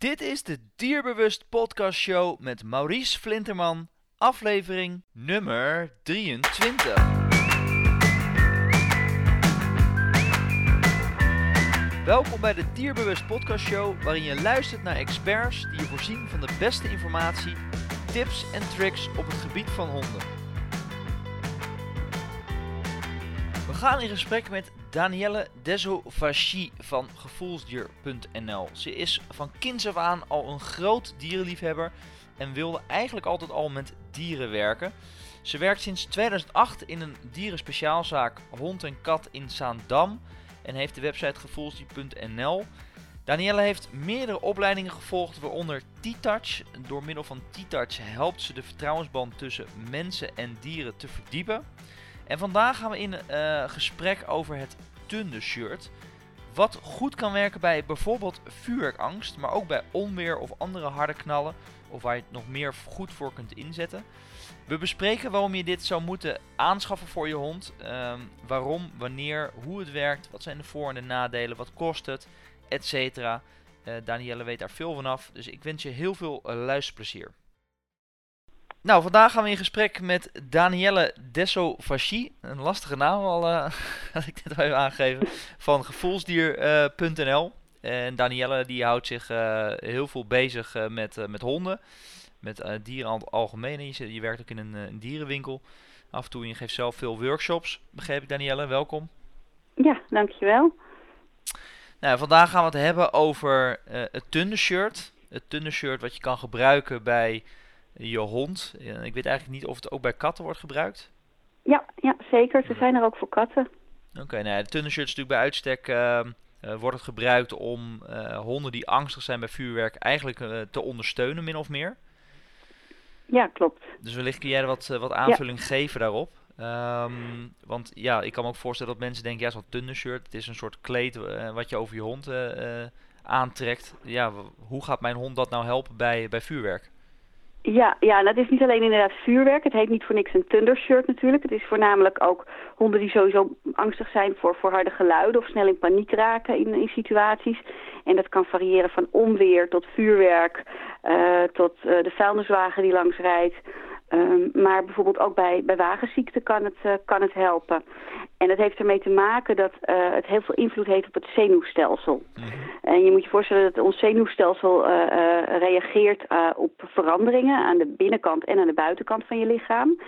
Dit is de Dierbewust Podcast Show met Maurice Flinterman, aflevering nummer 23. Welkom bij de Dierbewust Podcast Show, waarin je luistert naar experts die je voorzien van de beste informatie, tips en tricks op het gebied van honden. We gaan in gesprek met Danielle Desovachy van gevoelsdier.nl. Ze is van kinds af aan al een groot dierenliefhebber en wilde eigenlijk altijd al met dieren werken. Ze werkt sinds 2008 in een dierenspeciaalzaak Hond en Kat in Zaandam en heeft de website gevoelsdier.nl. Danielle heeft meerdere opleidingen gevolgd, waaronder T-Touch. Door middel van T-Touch helpt ze de vertrouwensband tussen mensen en dieren te verdiepen. En vandaag gaan we in uh, gesprek over het Tunde-shirt. Wat goed kan werken bij bijvoorbeeld vuurwerkangst, maar ook bij onweer of andere harde knallen, of waar je het nog meer goed voor kunt inzetten. We bespreken waarom je dit zou moeten aanschaffen voor je hond. Um, waarom, wanneer, hoe het werkt, wat zijn de voor- en de nadelen, wat kost het, etc. Uh, Danielle weet daar veel van af, dus ik wens je heel veel uh, luisterplezier. Nou, vandaag gaan we in gesprek met Danielle Desovachy. Een lastige naam al, uh, had ik net al even aangegeven. Van gevoelsdier.nl. Uh, en Danielle die houdt zich uh, heel veel bezig met, met honden. Met dieren al algemeen. Je, je, werkt ook in een, een, dierenwinkel. Af en toe je geeft zelf veel workshops. Begreep ik Danielle, welkom. Ja, dankjewel. Nou, vandaag gaan we het hebben over het Tunde-shirt. Het Tunde-shirt wat je kan gebruiken bij je hond. Ik weet eigenlijk niet of het ook bij katten wordt gebruikt. Ja, ja zeker. Ze zijn er ook voor katten. Oké, okay, nou ja, de tunnelshirt is natuurlijk bij uitstek uh, uh, wordt het gebruikt om uh, honden die angstig zijn bij vuurwerk eigenlijk te ondersteunen, min of meer. Ja, klopt. Dus wellicht kun jij er wat, wat aanvulling ja. geven daarop. Um, want ja, ik kan me ook voorstellen dat mensen denken, ja, zo'n tunnelshirt, het is een soort kleed wat je over je hond aantrekt. Ja, hoe gaat mijn hond dat nou helpen bij, bij vuurwerk? Ja, ja, dat is niet alleen inderdaad vuurwerk. Het heet niet voor niks een thundershirt natuurlijk. Het is voornamelijk ook honden die sowieso angstig zijn voor, voor harde geluiden of snel in paniek raken in, in situaties. En dat kan variëren van onweer tot vuurwerk, uh, tot uh, de vuilniswagen die langs rijdt. Um, maar bijvoorbeeld ook bij, bij wagenziekte kan het, uh, kan het helpen. En dat heeft ermee te maken dat uh, het heel veel invloed heeft op het zenuwstelsel. Mm -hmm. En je moet je voorstellen dat ons zenuwstelsel uh, reageert op veranderingen aan de binnenkant en aan de buitenkant van je lichaam.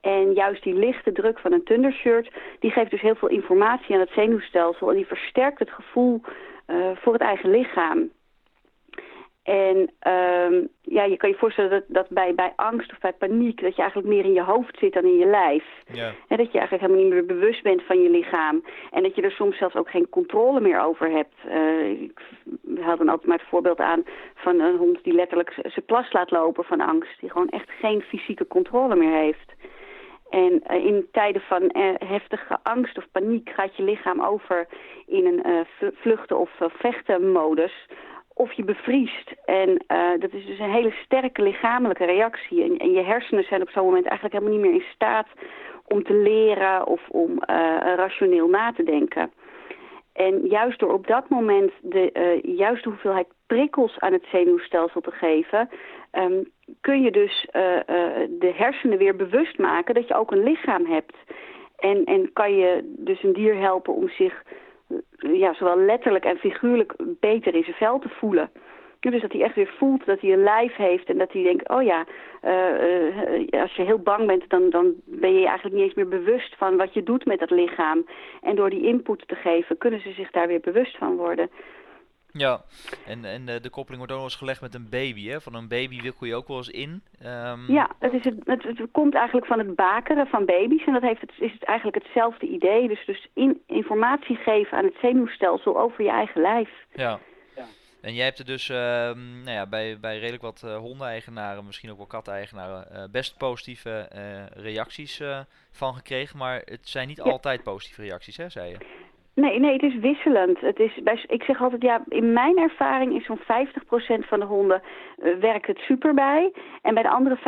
En juist die lichte druk van een thundershirt, die geeft dus heel veel informatie aan het zenuwstelsel. En die versterkt het gevoel voor het eigen lichaam. En um, ja, je kan je voorstellen dat, dat bij, bij angst of bij paniek... dat je eigenlijk meer in je hoofd zit dan in je lijf. Ja. En dat je eigenlijk helemaal niet meer bewust bent van je lichaam. En dat je er soms zelfs ook geen controle meer over hebt. Uh, ik haal dan altijd maar het voorbeeld aan van een hond die letterlijk zijn plas laat lopen van angst. Die gewoon echt geen fysieke controle meer heeft. En uh, in tijden van uh, heftige angst of paniek gaat je lichaam over in een uh, vluchten- of vechtenmodus of je bevriest. En uh, dat is dus een hele sterke lichamelijke reactie. En, en je hersenen zijn op zo'n moment eigenlijk helemaal niet meer in staat om te leren of om uh, rationeel na te denken. En juist door op dat moment de uh, juiste hoeveelheid prikkels aan het zenuwstelsel te geven... Um, kun je dus de hersenen weer bewust maken dat je ook een lichaam hebt. En, en kan je dus een dier helpen om zich ja, zowel letterlijk en figuurlijk beter in zijn vel te voelen. Dus dat hij echt weer voelt dat hij een lijf heeft en dat hij denkt, oh ja, uh, uh, als je heel bang bent, dan, dan ben je eigenlijk niet eens meer bewust van wat je doet met dat lichaam. En door die input te geven, kunnen ze zich daar weer bewust van worden. Ja, en, en de, de koppeling wordt ook nog eens gelegd met een baby. Hè? Van een baby wikkel je ook wel eens in. Um... Ja, het, is het, het, het, komt eigenlijk van het bakeren van baby's. En dat heeft het, is het eigenlijk hetzelfde idee. Dus, dus in, informatie geven aan het zenuwstelsel over je eigen lijf. Ja. ja. En jij hebt er dus uh, nou ja, bij, bij redelijk wat uh, hondeneigenaren, misschien ook wel katteneigenaren, uh, best positieve reacties van gekregen. Maar het zijn niet ja. altijd positieve reacties, hè, zei je? Nee, nee, het is wisselend. Het is bij, ik zeg altijd, ja, in mijn ervaring is zo'n 50% van de honden uh, werkt het super bij. En bij de andere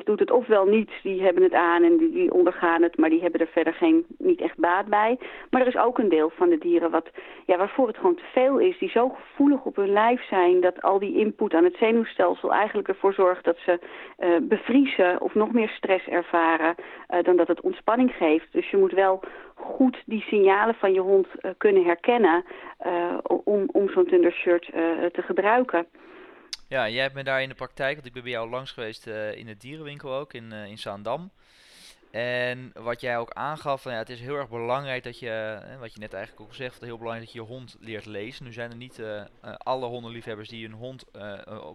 50% doet het ofwel niet, die hebben het aan en die, die, ondergaan het, maar die hebben er verder geen, niet echt baat bij. Maar er is ook een deel van de dieren wat, ja, waarvoor het gewoon te veel is, die zo gevoelig op hun lijf zijn, dat al die input aan het zenuwstelsel eigenlijk ervoor zorgt dat ze uh, bevriezen of nog meer stress ervaren uh, dan dat het ontspanning geeft. Dus je moet wel goed die signalen van je hond uh, kunnen herkennen uh, om, om zo'n thundershirt uh, te gebruiken. Ja, jij hebt me daar in de praktijk, want ik ben bij jou langs geweest in de dierenwinkel ook, in, in Zaandam. En wat jij ook aangaf, van, ja, het is heel erg belangrijk dat je, wat je net eigenlijk ook zegt, heel belangrijk dat je je hond leert lezen. Nu zijn er niet alle hondenliefhebbers die hun hond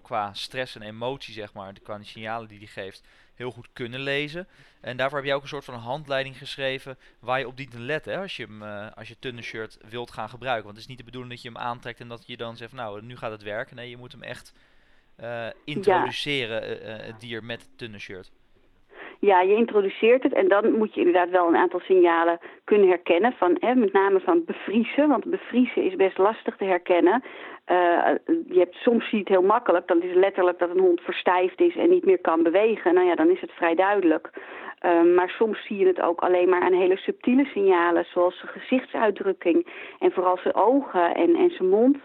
qua stress en emotie, zeg maar, qua de signalen die die geeft, heel goed kunnen lezen. En daarvoor heb je ook een soort van handleiding geschreven waar je op dient te letten hè, als je hem, uh, als je Thundershirt wilt gaan gebruiken. Want het is niet de bedoeling dat je hem aantrekt en dat je dan zegt, nou, nu gaat het werken. Nee, je moet hem echt uh, introduceren, ja. uh, het dier met Thundershirt. Ja, je introduceert het en dan moet je inderdaad wel een aantal signalen kunnen herkennen. Van, hè, met name van bevriezen, want bevriezen is best lastig te herkennen. Uh, je hebt, soms zie je het heel makkelijk, dan is het letterlijk dat een hond verstijfd is en niet meer kan bewegen. Nou ja, dan is het vrij duidelijk. Uh, maar soms zie je het ook alleen maar aan hele subtiele signalen, zoals zijn gezichtsuitdrukking en vooral zijn ogen en, en zijn mond.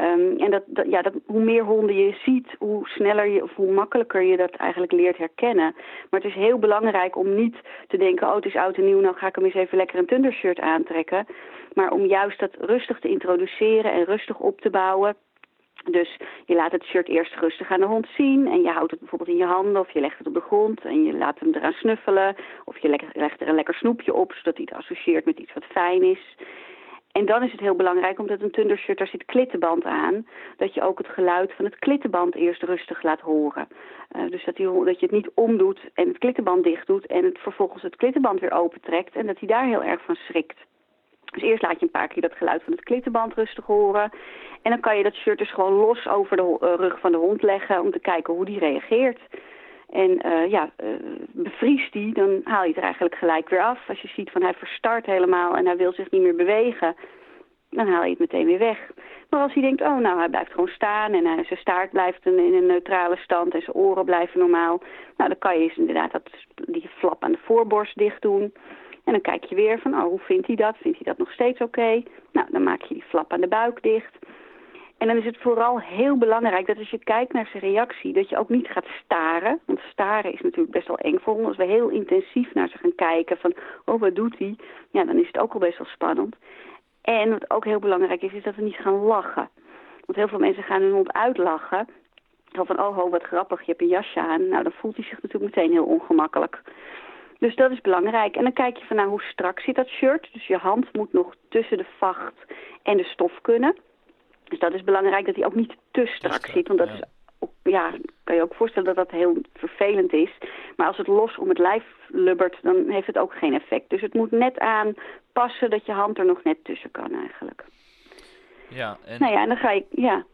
Um, en dat, dat, ja, dat, hoe meer honden je ziet, hoe sneller je of hoe makkelijker je dat eigenlijk leert herkennen. Maar het is heel belangrijk om niet te denken, oh het is oud en nieuw, nou ga ik hem eens even lekker een thundershirt aantrekken. Maar om juist dat rustig te introduceren en rustig op te bouwen. Dus je laat het shirt eerst rustig aan de hond zien en je houdt het bijvoorbeeld in je handen of je legt het op de grond en je laat hem eraan snuffelen. Of je legt er een lekker snoepje op, zodat hij het associeert met iets wat fijn is. En dan is het heel belangrijk, omdat een thundershirt, daar zit klittenband aan, dat je ook het geluid van het klittenband eerst rustig laat horen. Uh, dus dat, dat je het niet omdoet en het klittenband dicht doet en het vervolgens het klittenband weer opentrekt en dat hij daar heel erg van schrikt. Dus eerst laat je een paar keer dat geluid van het klittenband rustig horen. En dan kan je dat shirt dus gewoon los over de uh, rug van de hond leggen om te kijken hoe die reageert. En uh, ja, uh, bevriest die, dan haal je het er eigenlijk gelijk weer af. Als je ziet van hij verstart helemaal en hij wil zich niet meer bewegen, dan haal je het meteen weer weg. Maar als hij denkt, oh nou, hij blijft gewoon staan en hij, zijn staart blijft in, een neutrale stand en zijn oren blijven normaal. Nou, dan kan je eens inderdaad dat, die flap aan de voorborst dicht doen. En dan kijk je weer van, oh, hoe vindt hij dat? Vindt hij dat nog steeds oké? Nou, dan maak je die flap aan de buik dicht. En dan is het vooral heel belangrijk dat als je kijkt naar zijn reactie, dat je ook niet gaat staren. Want staren is natuurlijk best wel eng voor ons. Als we heel intensief naar ze gaan kijken van, oh wat doet hij? Ja, dan is het ook al best wel spannend. En wat ook heel belangrijk is, is dat we niet gaan lachen. Want heel veel mensen gaan hun hond uitlachen. Van, oh ho, wat grappig, je hebt een jasje aan. Nou, dan voelt hij zich natuurlijk meteen heel ongemakkelijk. Dus dat is belangrijk. En dan kijk je van, nou, hoe strak zit dat shirt? Dus je hand moet nog tussen de vacht en de stof kunnen. Dus dat is belangrijk dat hij ook niet te strak zit. Want dat ja. is ja, kan je ook voorstellen dat dat heel vervelend is. Maar als het los om het lijf lubbert, dan heeft het ook geen effect. Dus het moet net aanpassen dat je hand er nog net tussen kan eigenlijk. Ja, en... Nou ja, en dan ga je, ja.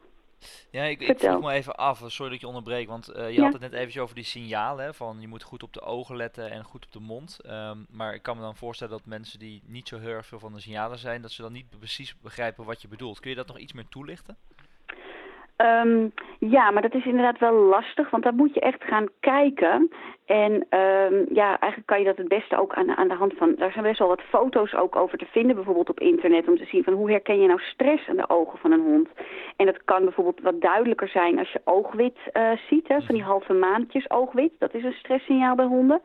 Ja, ik, ik vroeg me even af, sorry dat je onderbreek, want uh, je ja. had het net eventjes over die signalen, van je moet goed op de ogen letten en goed op de mond. Um, maar ik kan me dan voorstellen dat mensen die niet zo heel erg veel van de signalen zijn, dat ze dan niet precies begrijpen wat je bedoelt. Kun je dat nog iets meer toelichten? Um, ja, maar dat is inderdaad wel lastig, want dan moet je echt gaan kijken. En um, ja, eigenlijk kan je dat het beste ook aan, aan de hand van... Daar zijn best wel wat foto's ook over te vinden, bijvoorbeeld op internet... om te zien van hoe herken je nou stress aan de ogen van een hond. En dat kan bijvoorbeeld wat duidelijker zijn als je oogwit uh, ziet, hè, van die halve maandjes oogwit. Dat is een stresssignaal bij honden.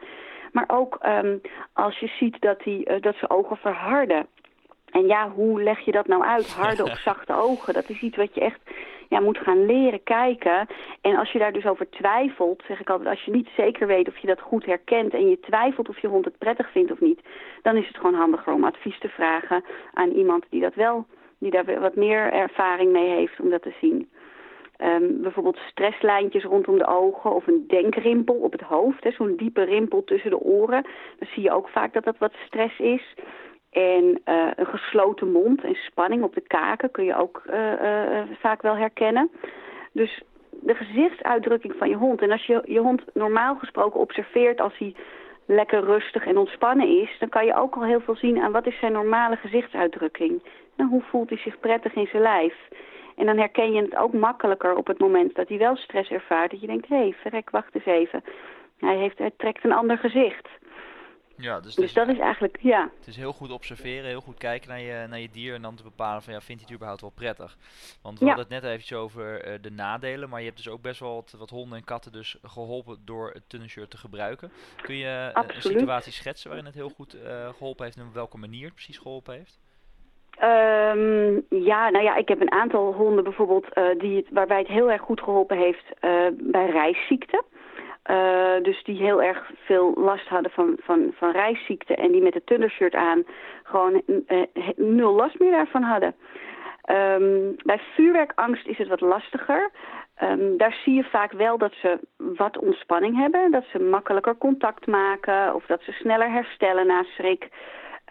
Maar ook um, als je ziet dat, die, uh, dat ze ogen verharden. En ja, hoe leg je dat nou uit? Harde of zachte ogen, dat is iets wat je echt ja, moet gaan leren kijken. En als je daar dus over twijfelt, zeg ik altijd, als je niet zeker weet of je dat goed herkent en je twijfelt of je hond het prettig vindt of niet, dan is het gewoon handiger om advies te vragen aan iemand die dat wel, die daar wat meer ervaring mee heeft om dat te zien. Um, bijvoorbeeld stresslijntjes rondom de ogen of een denkrimpel op het hoofd. Zo'n diepe rimpel tussen de oren. Dan zie je ook vaak dat dat wat stress is. En uh, een gesloten mond en spanning op de kaken kun je ook uh, uh, vaak wel herkennen. Dus de gezichtsuitdrukking van je hond. En als je je hond normaal gesproken observeert als hij lekker rustig en ontspannen is, dan kan je ook al heel veel zien aan wat is zijn normale gezichtsuitdrukking. En hoe voelt hij zich prettig in zijn lijf. En dan herken je het ook makkelijker op het moment dat hij wel stress ervaart. Dat je denkt, hé, hey, verrek, wacht eens even. Hij, heeft, hij trekt een ander gezicht. Ja, dus, dus dat is eigenlijk, ja. Het is heel goed observeren, heel goed kijken naar je, naar je dier en dan te bepalen van ja, vindt hij het überhaupt wel prettig? Want we hadden het net eventjes over uh, de nadelen, maar je hebt dus ook best wel wat, wat, honden en katten dus geholpen door het tunnelshirt te gebruiken. Kun je uh, een situatie schetsen waarin het heel goed uh, geholpen heeft en op welke manier het precies geholpen heeft? Um, ja, nou ja, ik heb een aantal honden bijvoorbeeld die het, waarbij het heel erg goed geholpen heeft bij reisziekten. Uh, dus die heel erg veel last hadden van, van, van reisziekte en die met het tundershirt aan gewoon uh, nul last meer daarvan hadden. Um, bij vuurwerkangst is het wat lastiger. Um, daar zie je vaak wel dat ze wat ontspanning hebben. Dat ze makkelijker contact maken of dat ze sneller herstellen na schrik.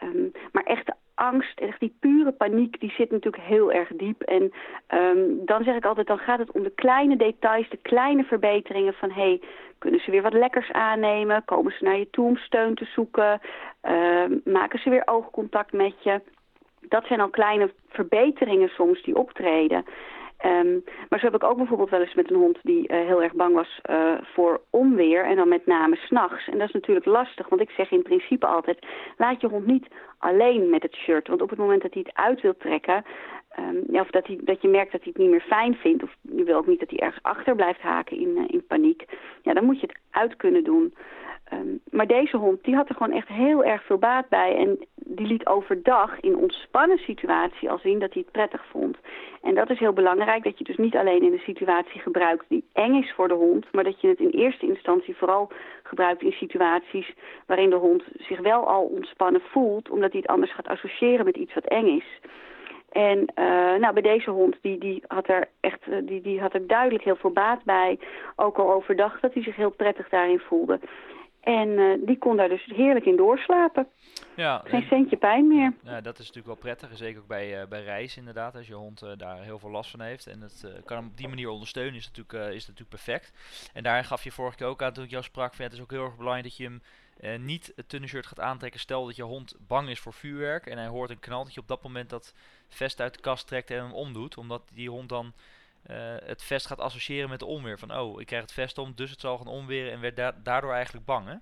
Um, maar echt angst, echt die pure paniek, die zit natuurlijk heel erg diep. En um, dan zeg ik altijd, dan gaat het om de kleine details, de kleine verbeteringen van... hey, kunnen ze weer wat lekkers aannemen? Komen ze naar je toe om steun te zoeken? Uh, maken ze weer oogcontact met je? Dat zijn al kleine verbeteringen soms die optreden. Um, maar zo heb ik ook bijvoorbeeld wel eens met een hond die uh, heel erg bang was uh, voor onweer. En dan met name s'nachts. En dat is natuurlijk lastig, want ik zeg in principe altijd... laat je hond niet alleen met het shirt. Want op het moment dat hij het uit wil trekken... Um, of dat, hij, dat je merkt dat hij het niet meer fijn vindt... of je wil ook niet dat hij ergens achter blijft haken in, uh, in paniek... ja, dan moet je het uit kunnen doen... Um, maar deze hond die had er gewoon echt heel erg veel baat bij. En die liet overdag in ontspannen situatie al zien dat hij het prettig vond. En dat is heel belangrijk, dat je dus niet alleen in een situatie gebruikt die eng is voor de hond, maar dat je het in eerste instantie vooral gebruikt in situaties waarin de hond zich wel al ontspannen voelt, omdat hij het anders gaat associëren met iets wat eng is. En uh, nou, bij deze hond, die, die, had er echt, uh, die, die had er duidelijk heel veel baat bij. Ook al overdag dat hij zich heel prettig daarin voelde. En uh, die kon daar dus heerlijk in doorslapen. Ja, Geen centje pijn meer. Ja, dat is natuurlijk wel prettig. Zeker ook bij, uh, bij reis inderdaad. Als je hond uh, daar heel veel last van heeft. En het kan hem op die manier ondersteunen is natuurlijk, is natuurlijk perfect. En daar gaf je vorige keer ook aan toen ik jou sprak. Van, ja, het is ook heel erg belangrijk dat je hem niet het tunnelshirt gaat aantrekken. Stel dat je hond bang is voor vuurwerk. En hij hoort een knal. Dat je op dat moment dat vest uit de kast trekt en hem omdoet. Omdat die hond dan uh, het vest gaat associëren met de onweer. Van, oh, ik krijg het vest om, dus het zal gaan onweren en werd da daardoor eigenlijk bang, hè?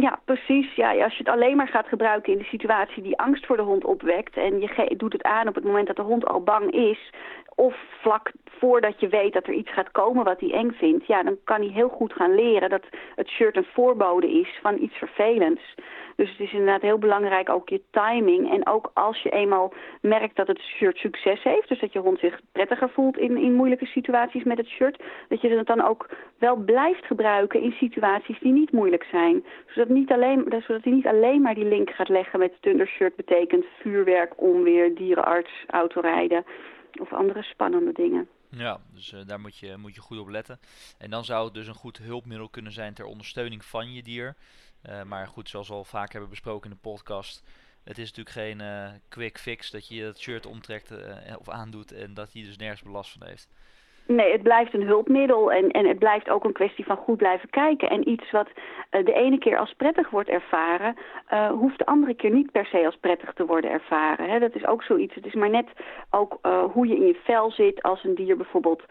Ja, precies. Ja, als je het alleen maar gaat gebruiken in de situatie die angst voor de hond opwekt... en je doet het aan op het moment dat de hond al bang is... of vlak voordat je weet dat er iets gaat komen wat hij eng vindt... ja, dan kan hij heel goed gaan leren dat het shirt een voorbode is van iets vervelends... Dus het is inderdaad heel belangrijk ook je timing. En ook als je eenmaal merkt dat het shirt succes heeft, dus dat je hond zich prettiger voelt in, in moeilijke situaties met het shirt, dat je het dan ook wel blijft gebruiken in situaties die niet moeilijk zijn. Zodat, niet alleen, zodat hij niet alleen maar die link gaat leggen met het shirt betekent vuurwerk, onweer, dierenarts, autorijden of andere spannende dingen. Ja, dus uh, daar moet je, moet je goed op letten. En dan zou het dus een goed hulpmiddel kunnen zijn ter ondersteuning van je dier. Uh, maar goed, zoals we al vaak hebben besproken in de podcast. Het is natuurlijk geen uh, quick fix dat je het shirt omtrekt of aandoet en dat hij dus nergens belast van heeft. Nee, het blijft een hulpmiddel en, en het blijft ook een kwestie van goed blijven kijken. En iets wat uh, de ene keer als prettig wordt ervaren, uh, hoeft de andere keer niet per se als prettig te worden ervaren. Dat is ook zoiets. Het is maar net ook uh, hoe je in je vel zit als een dier bijvoorbeeld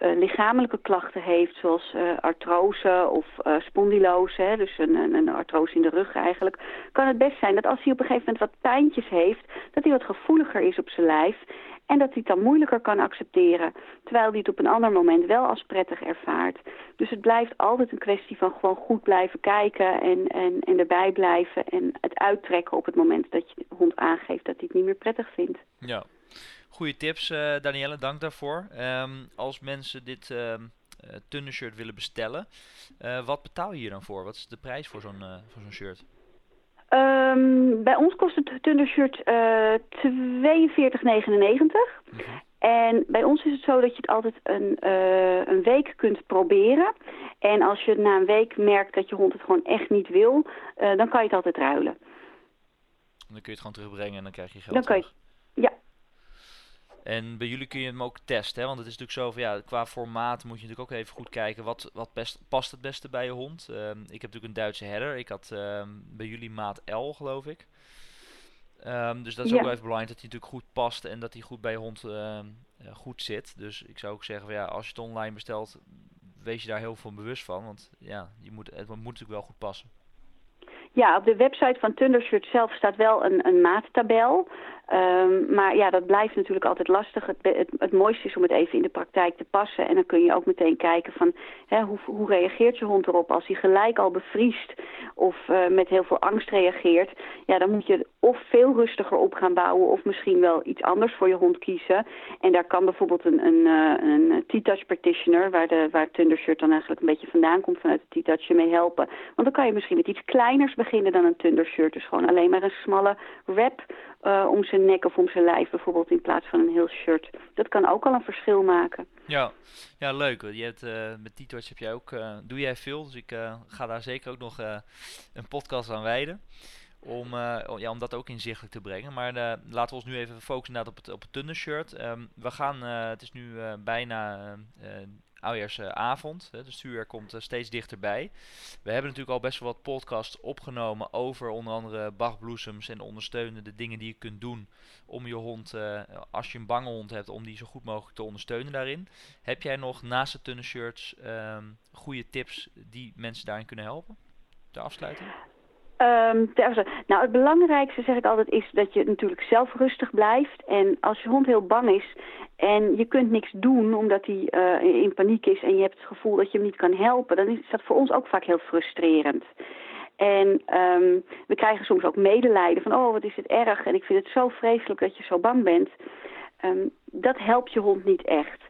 lichamelijke klachten heeft, zoals artrose of spondylose, dus een, een, een artrose in de rug eigenlijk. Kan het best zijn dat als hij op een gegeven moment wat pijntjes heeft, dat hij wat gevoeliger is op zijn lijf en dat hij het dan moeilijker kan accepteren, terwijl hij het op een ander moment wel als prettig ervaart. Dus het blijft altijd een kwestie van gewoon goed blijven kijken en, en, en erbij blijven en het uittrekken op het moment dat je de hond aangeeft dat hij het niet meer prettig vindt. Ja, goede tips uh, Danielle, dank daarvoor. Um, als mensen dit uh, shirt willen bestellen, uh, wat betaal je hier dan voor? Wat is de prijs voor zo'n voor zo'n shirt? Um, bij ons kost het tundershirt uh, 42,99. En bij ons is het zo dat je het altijd een, uh, een week kunt proberen. En als je na een week merkt dat je hond het gewoon echt niet wil, uh, dan kan je het altijd ruilen. Dan kun je het gewoon terugbrengen en dan krijg je geld dan terug. Kan je, ja. En bij jullie kun je hem ook testen, hè? want het is natuurlijk zo van ja, qua formaat moet je natuurlijk ook even goed kijken wat, wat best, past het beste bij je hond. Ehm, ik heb natuurlijk een Duitse herder, ik had ehm, bij jullie maat L geloof ik. Ehm, dus dat is ook wel even belangrijk dat hij natuurlijk goed past en dat hij goed bij je hond uh, goed zit. Dus ik zou ook zeggen van ja, als je het online bestelt, wees je daar heel veel bewust van, want ja, je moet, het moet natuurlijk wel goed passen. Ja, op de website van Thundershirt zelf staat wel een, een maattabel. Um, maar ja, dat blijft natuurlijk altijd lastig. Het, het, mooiste is om het even in de praktijk te passen. En dan kun je ook meteen kijken van hè, hoe, hoe reageert je hond erop als hij gelijk al bevriest of uh, met heel veel angst reageert. Ja, dan moet je of veel rustiger op gaan bouwen of misschien wel iets anders voor je hond kiezen. En daar kan bijvoorbeeld een, een, uh, een T-touch practitioner, waar, de, waar Thundershirt dan eigenlijk een beetje vandaan komt vanuit de T-touch, je mee helpen. Want dan kan je misschien met iets kleiners beginnen dan een Thundershirt. Dus gewoon alleen maar een smalle wrap uh, om zijn nek of om zijn lijf bijvoorbeeld in plaats van een heel shirt. Dat kan ook al een verschil maken. Ja, ja leuk. Je hebt, uh, met T-Touch heb jij ook, doe jij veel, dus ik ga daar zeker ook nog een podcast aan wijden. Om, ja, om dat ook inzichtelijk te brengen. Maar laten we ons nu even focussen op het, op het Thunder Um, we gaan, het is nu bijna oudejaarsavond. de stuur komt steeds dichterbij. We hebben natuurlijk al best wel wat podcasts opgenomen over onder andere bachbloesems en ondersteunende dingen die je kunt doen om je hond, als je een bange hond hebt, om die zo goed mogelijk te ondersteunen daarin. Heb jij nog naast de tunne shirts um, goede tips die mensen daarin kunnen helpen? De afsluiting? Um, nou, het belangrijkste zeg ik altijd is dat je natuurlijk zelf rustig blijft. En als je hond heel bang is en je kunt niks doen omdat hij uh, in paniek is en je hebt het gevoel dat je hem niet kan helpen, dan is dat voor ons ook vaak heel frustrerend. En um, we krijgen soms ook medelijden van, oh wat is het erg en ik vind het zo vreselijk dat je zo bang bent. Um, dat helpt je hond niet echt.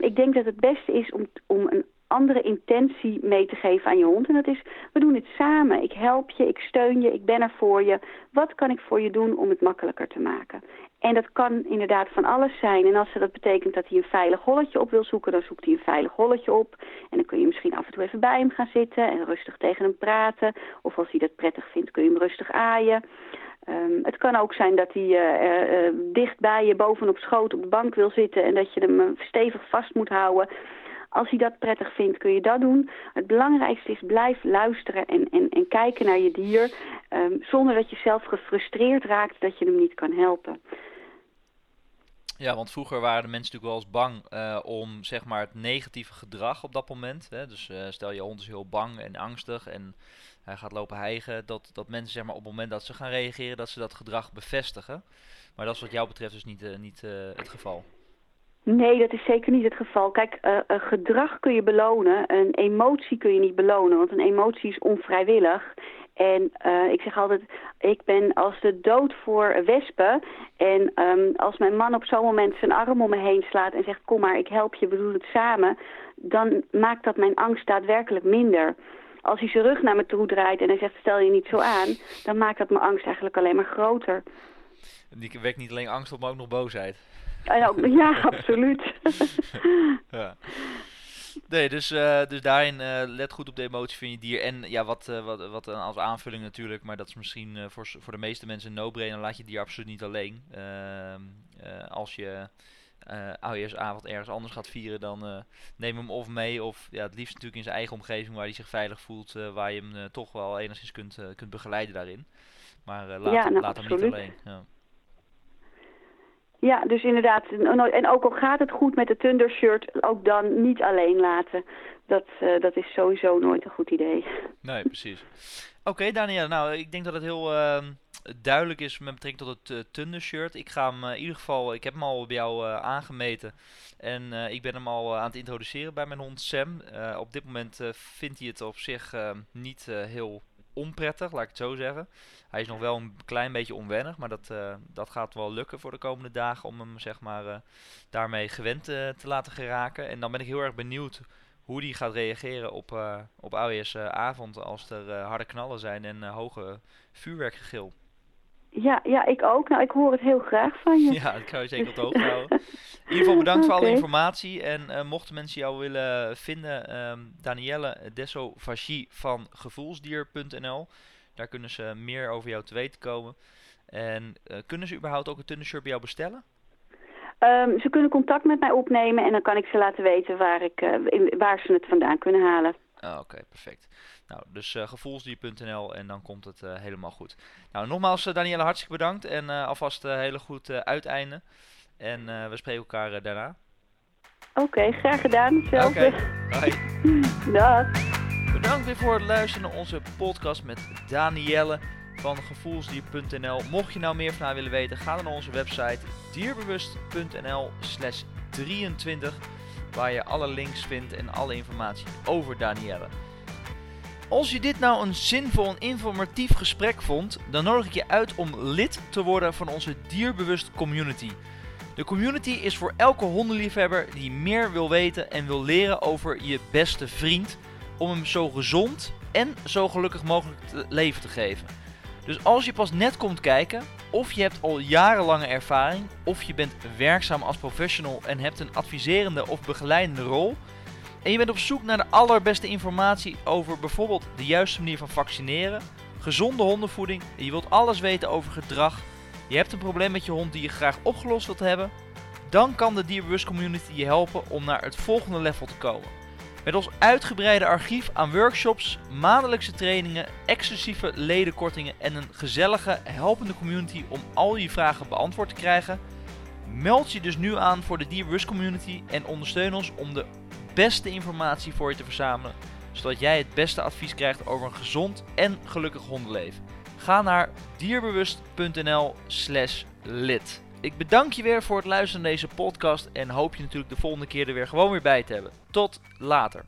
Ik denk dat het beste is om, om een andere intentie mee te geven aan je hond. En dat is, we doen het samen. Ik help je, ik steun je, ik ben er voor je. Wat kan ik voor je doen om het makkelijker te maken? En dat kan inderdaad van alles zijn. En als dat betekent dat hij een veilig holletje op wil zoeken, dan zoekt hij een veilig holletje op. En dan kun je misschien af en toe even bij hem gaan zitten en rustig tegen hem praten. Of als hij dat prettig vindt, kun je hem rustig aaien. Um, het kan ook zijn dat hij uh, dicht bij je bovenop schoot op de bank wil zitten en dat je hem stevig vast moet houden. Als hij dat prettig vindt, kun je dat doen. Het belangrijkste is blijf luisteren en, en, en kijken naar je dier... Um, zonder dat je zelf gefrustreerd raakt dat je hem niet kan helpen. Ja, want vroeger waren de mensen natuurlijk wel eens bang uh, om zeg maar het negatieve gedrag op dat moment. Hè? Dus uh, stel je hond is heel bang en angstig en hij gaat lopen hijgen. Dat, dat mensen zeg maar op het moment dat ze gaan reageren, dat ze dat gedrag bevestigen. Maar dat is wat jou betreft dus niet, uh, niet het geval. Nee, dat is zeker niet het geval. Kijk, uh, uh, gedrag kun je belonen, een emotie kun je niet belonen, want een emotie is onvrijwillig. En uh, ik zeg altijd, ik ben als de dood voor wespen. En um, als mijn man op zo'n moment zijn arm om me heen slaat en zegt, kom maar, ik help je, we doen het samen. Dan maakt dat mijn angst daadwerkelijk minder. Als hij zijn rug naar me toe draait en hij zegt, stel je niet zo aan, dan maakt dat mijn angst eigenlijk alleen maar groter. Die wekt niet alleen angst op, maar ook nog boosheid. Ja, absoluut. ja. Nee, dus, uh, dus daarin uh, let goed op de emotie van je dier. En ja, wat, uh, wat, wat als aanvulling natuurlijk, maar dat is misschien voor, voor de meeste mensen een no-brainer. Laat je dier absoluut niet alleen. Ehm, als je oudejaarsavond ergens anders gaat vieren, dan neem hem of mee. Of ja, het liefst natuurlijk in zijn eigen omgeving waar hij zich veilig voelt. waar je hem toch wel enigszins kunt, kunt begeleiden daarin. Maar laat, ja, nou, laat hem niet alleen. Ja. Ja, dus inderdaad. En ook al gaat het goed met de Thundershirt, ook dan niet alleen laten. Dat, uh, dat is sowieso nooit een goed idee. Nee, precies. Oké, okay, Daniel. Nou, ik denk dat het heel uh, duidelijk is met betrekking tot het uh, Thundershirt. Ik ga hem in ieder geval, ik heb hem al bij jou aangemeten. En ik ben hem al aan het introduceren bij mijn hond Sam. op dit moment vindt hij het op zich niet heel onprettig, laat ik het zo zeggen. Hij is nog wel een klein beetje onwennig, maar dat, uh, dat gaat wel lukken voor de komende dagen om hem zeg maar, uh, daarmee gewend uh, te laten geraken. En dan ben ik heel erg benieuwd hoe die gaat reageren op, op avond als er harde knallen zijn en hoge vuurwerkgegil. Ja, ja, ik ook. Nou, ik hoor het heel graag van je. Ja, dat kan je zeker op de hoogte houden. In ieder geval bedankt voor alle informatie. En uh, mochten mensen jou willen vinden, um, Danielle Desovagie van gevoelsdier.nl. Daar kunnen ze meer over jou te weten komen. En uh, kunnen ze überhaupt ook een tunnelshirt bij jou bestellen? Ehm, ze kunnen contact met mij opnemen en dan kan ik ze laten weten waar, ik, in, waar ze het vandaan kunnen halen. Ah, oké, perfect. Nou, dus uh, gevoelsdier.nl en dan komt het helemaal goed. Nou, nogmaals Danielle, hartstikke bedankt en alvast een hele goed uiteinde. En we spreken elkaar daarna. Oké, graag gedaan. Hetzelfde. Oké, Dag. Bedankt weer voor het luisteren naar onze podcast met Danielle van gevoelsdier.nl. Mocht je nou meer van haar willen weten, ga dan naar onze website dierbewust.nl slash 23 waar je alle links vindt en alle informatie over Danielle. Als je dit nou een zinvol en informatief gesprek vond, dan nodig ik je uit om lid te worden van onze Dierbewust community. De community is voor elke hondenliefhebber die meer wil weten en wil leren over je beste vriend, om hem zo gezond en zo gelukkig mogelijk te leven te geven. Dus als je pas net komt kijken, of je hebt al jarenlange ervaring, of je bent werkzaam als professional en hebt een adviserende of begeleidende rol, en je bent op zoek naar de allerbeste informatie over bijvoorbeeld de juiste manier van vaccineren, gezonde hondenvoeding, en je wilt alles weten over gedrag, je hebt een probleem met je hond die je graag opgelost wilt hebben, dan kan de Dierbewust Community je helpen om naar het volgende level te komen. Met ons uitgebreide archief aan workshops, maandelijkse trainingen, exclusieve ledenkortingen en een gezellige, helpende community om al je vragen beantwoord te krijgen. Meld je dus nu aan voor de Dierbewust Community en ondersteun ons om de beste informatie voor je te verzamelen, zodat jij het beste advies krijgt over een gezond en gelukkig hondenleven. Ga naar dierbewust.nl/slash lid. Ik bedank je weer voor het luisteren naar deze podcast en hoop je natuurlijk de volgende keer er weer gewoon weer bij te hebben. Tot later.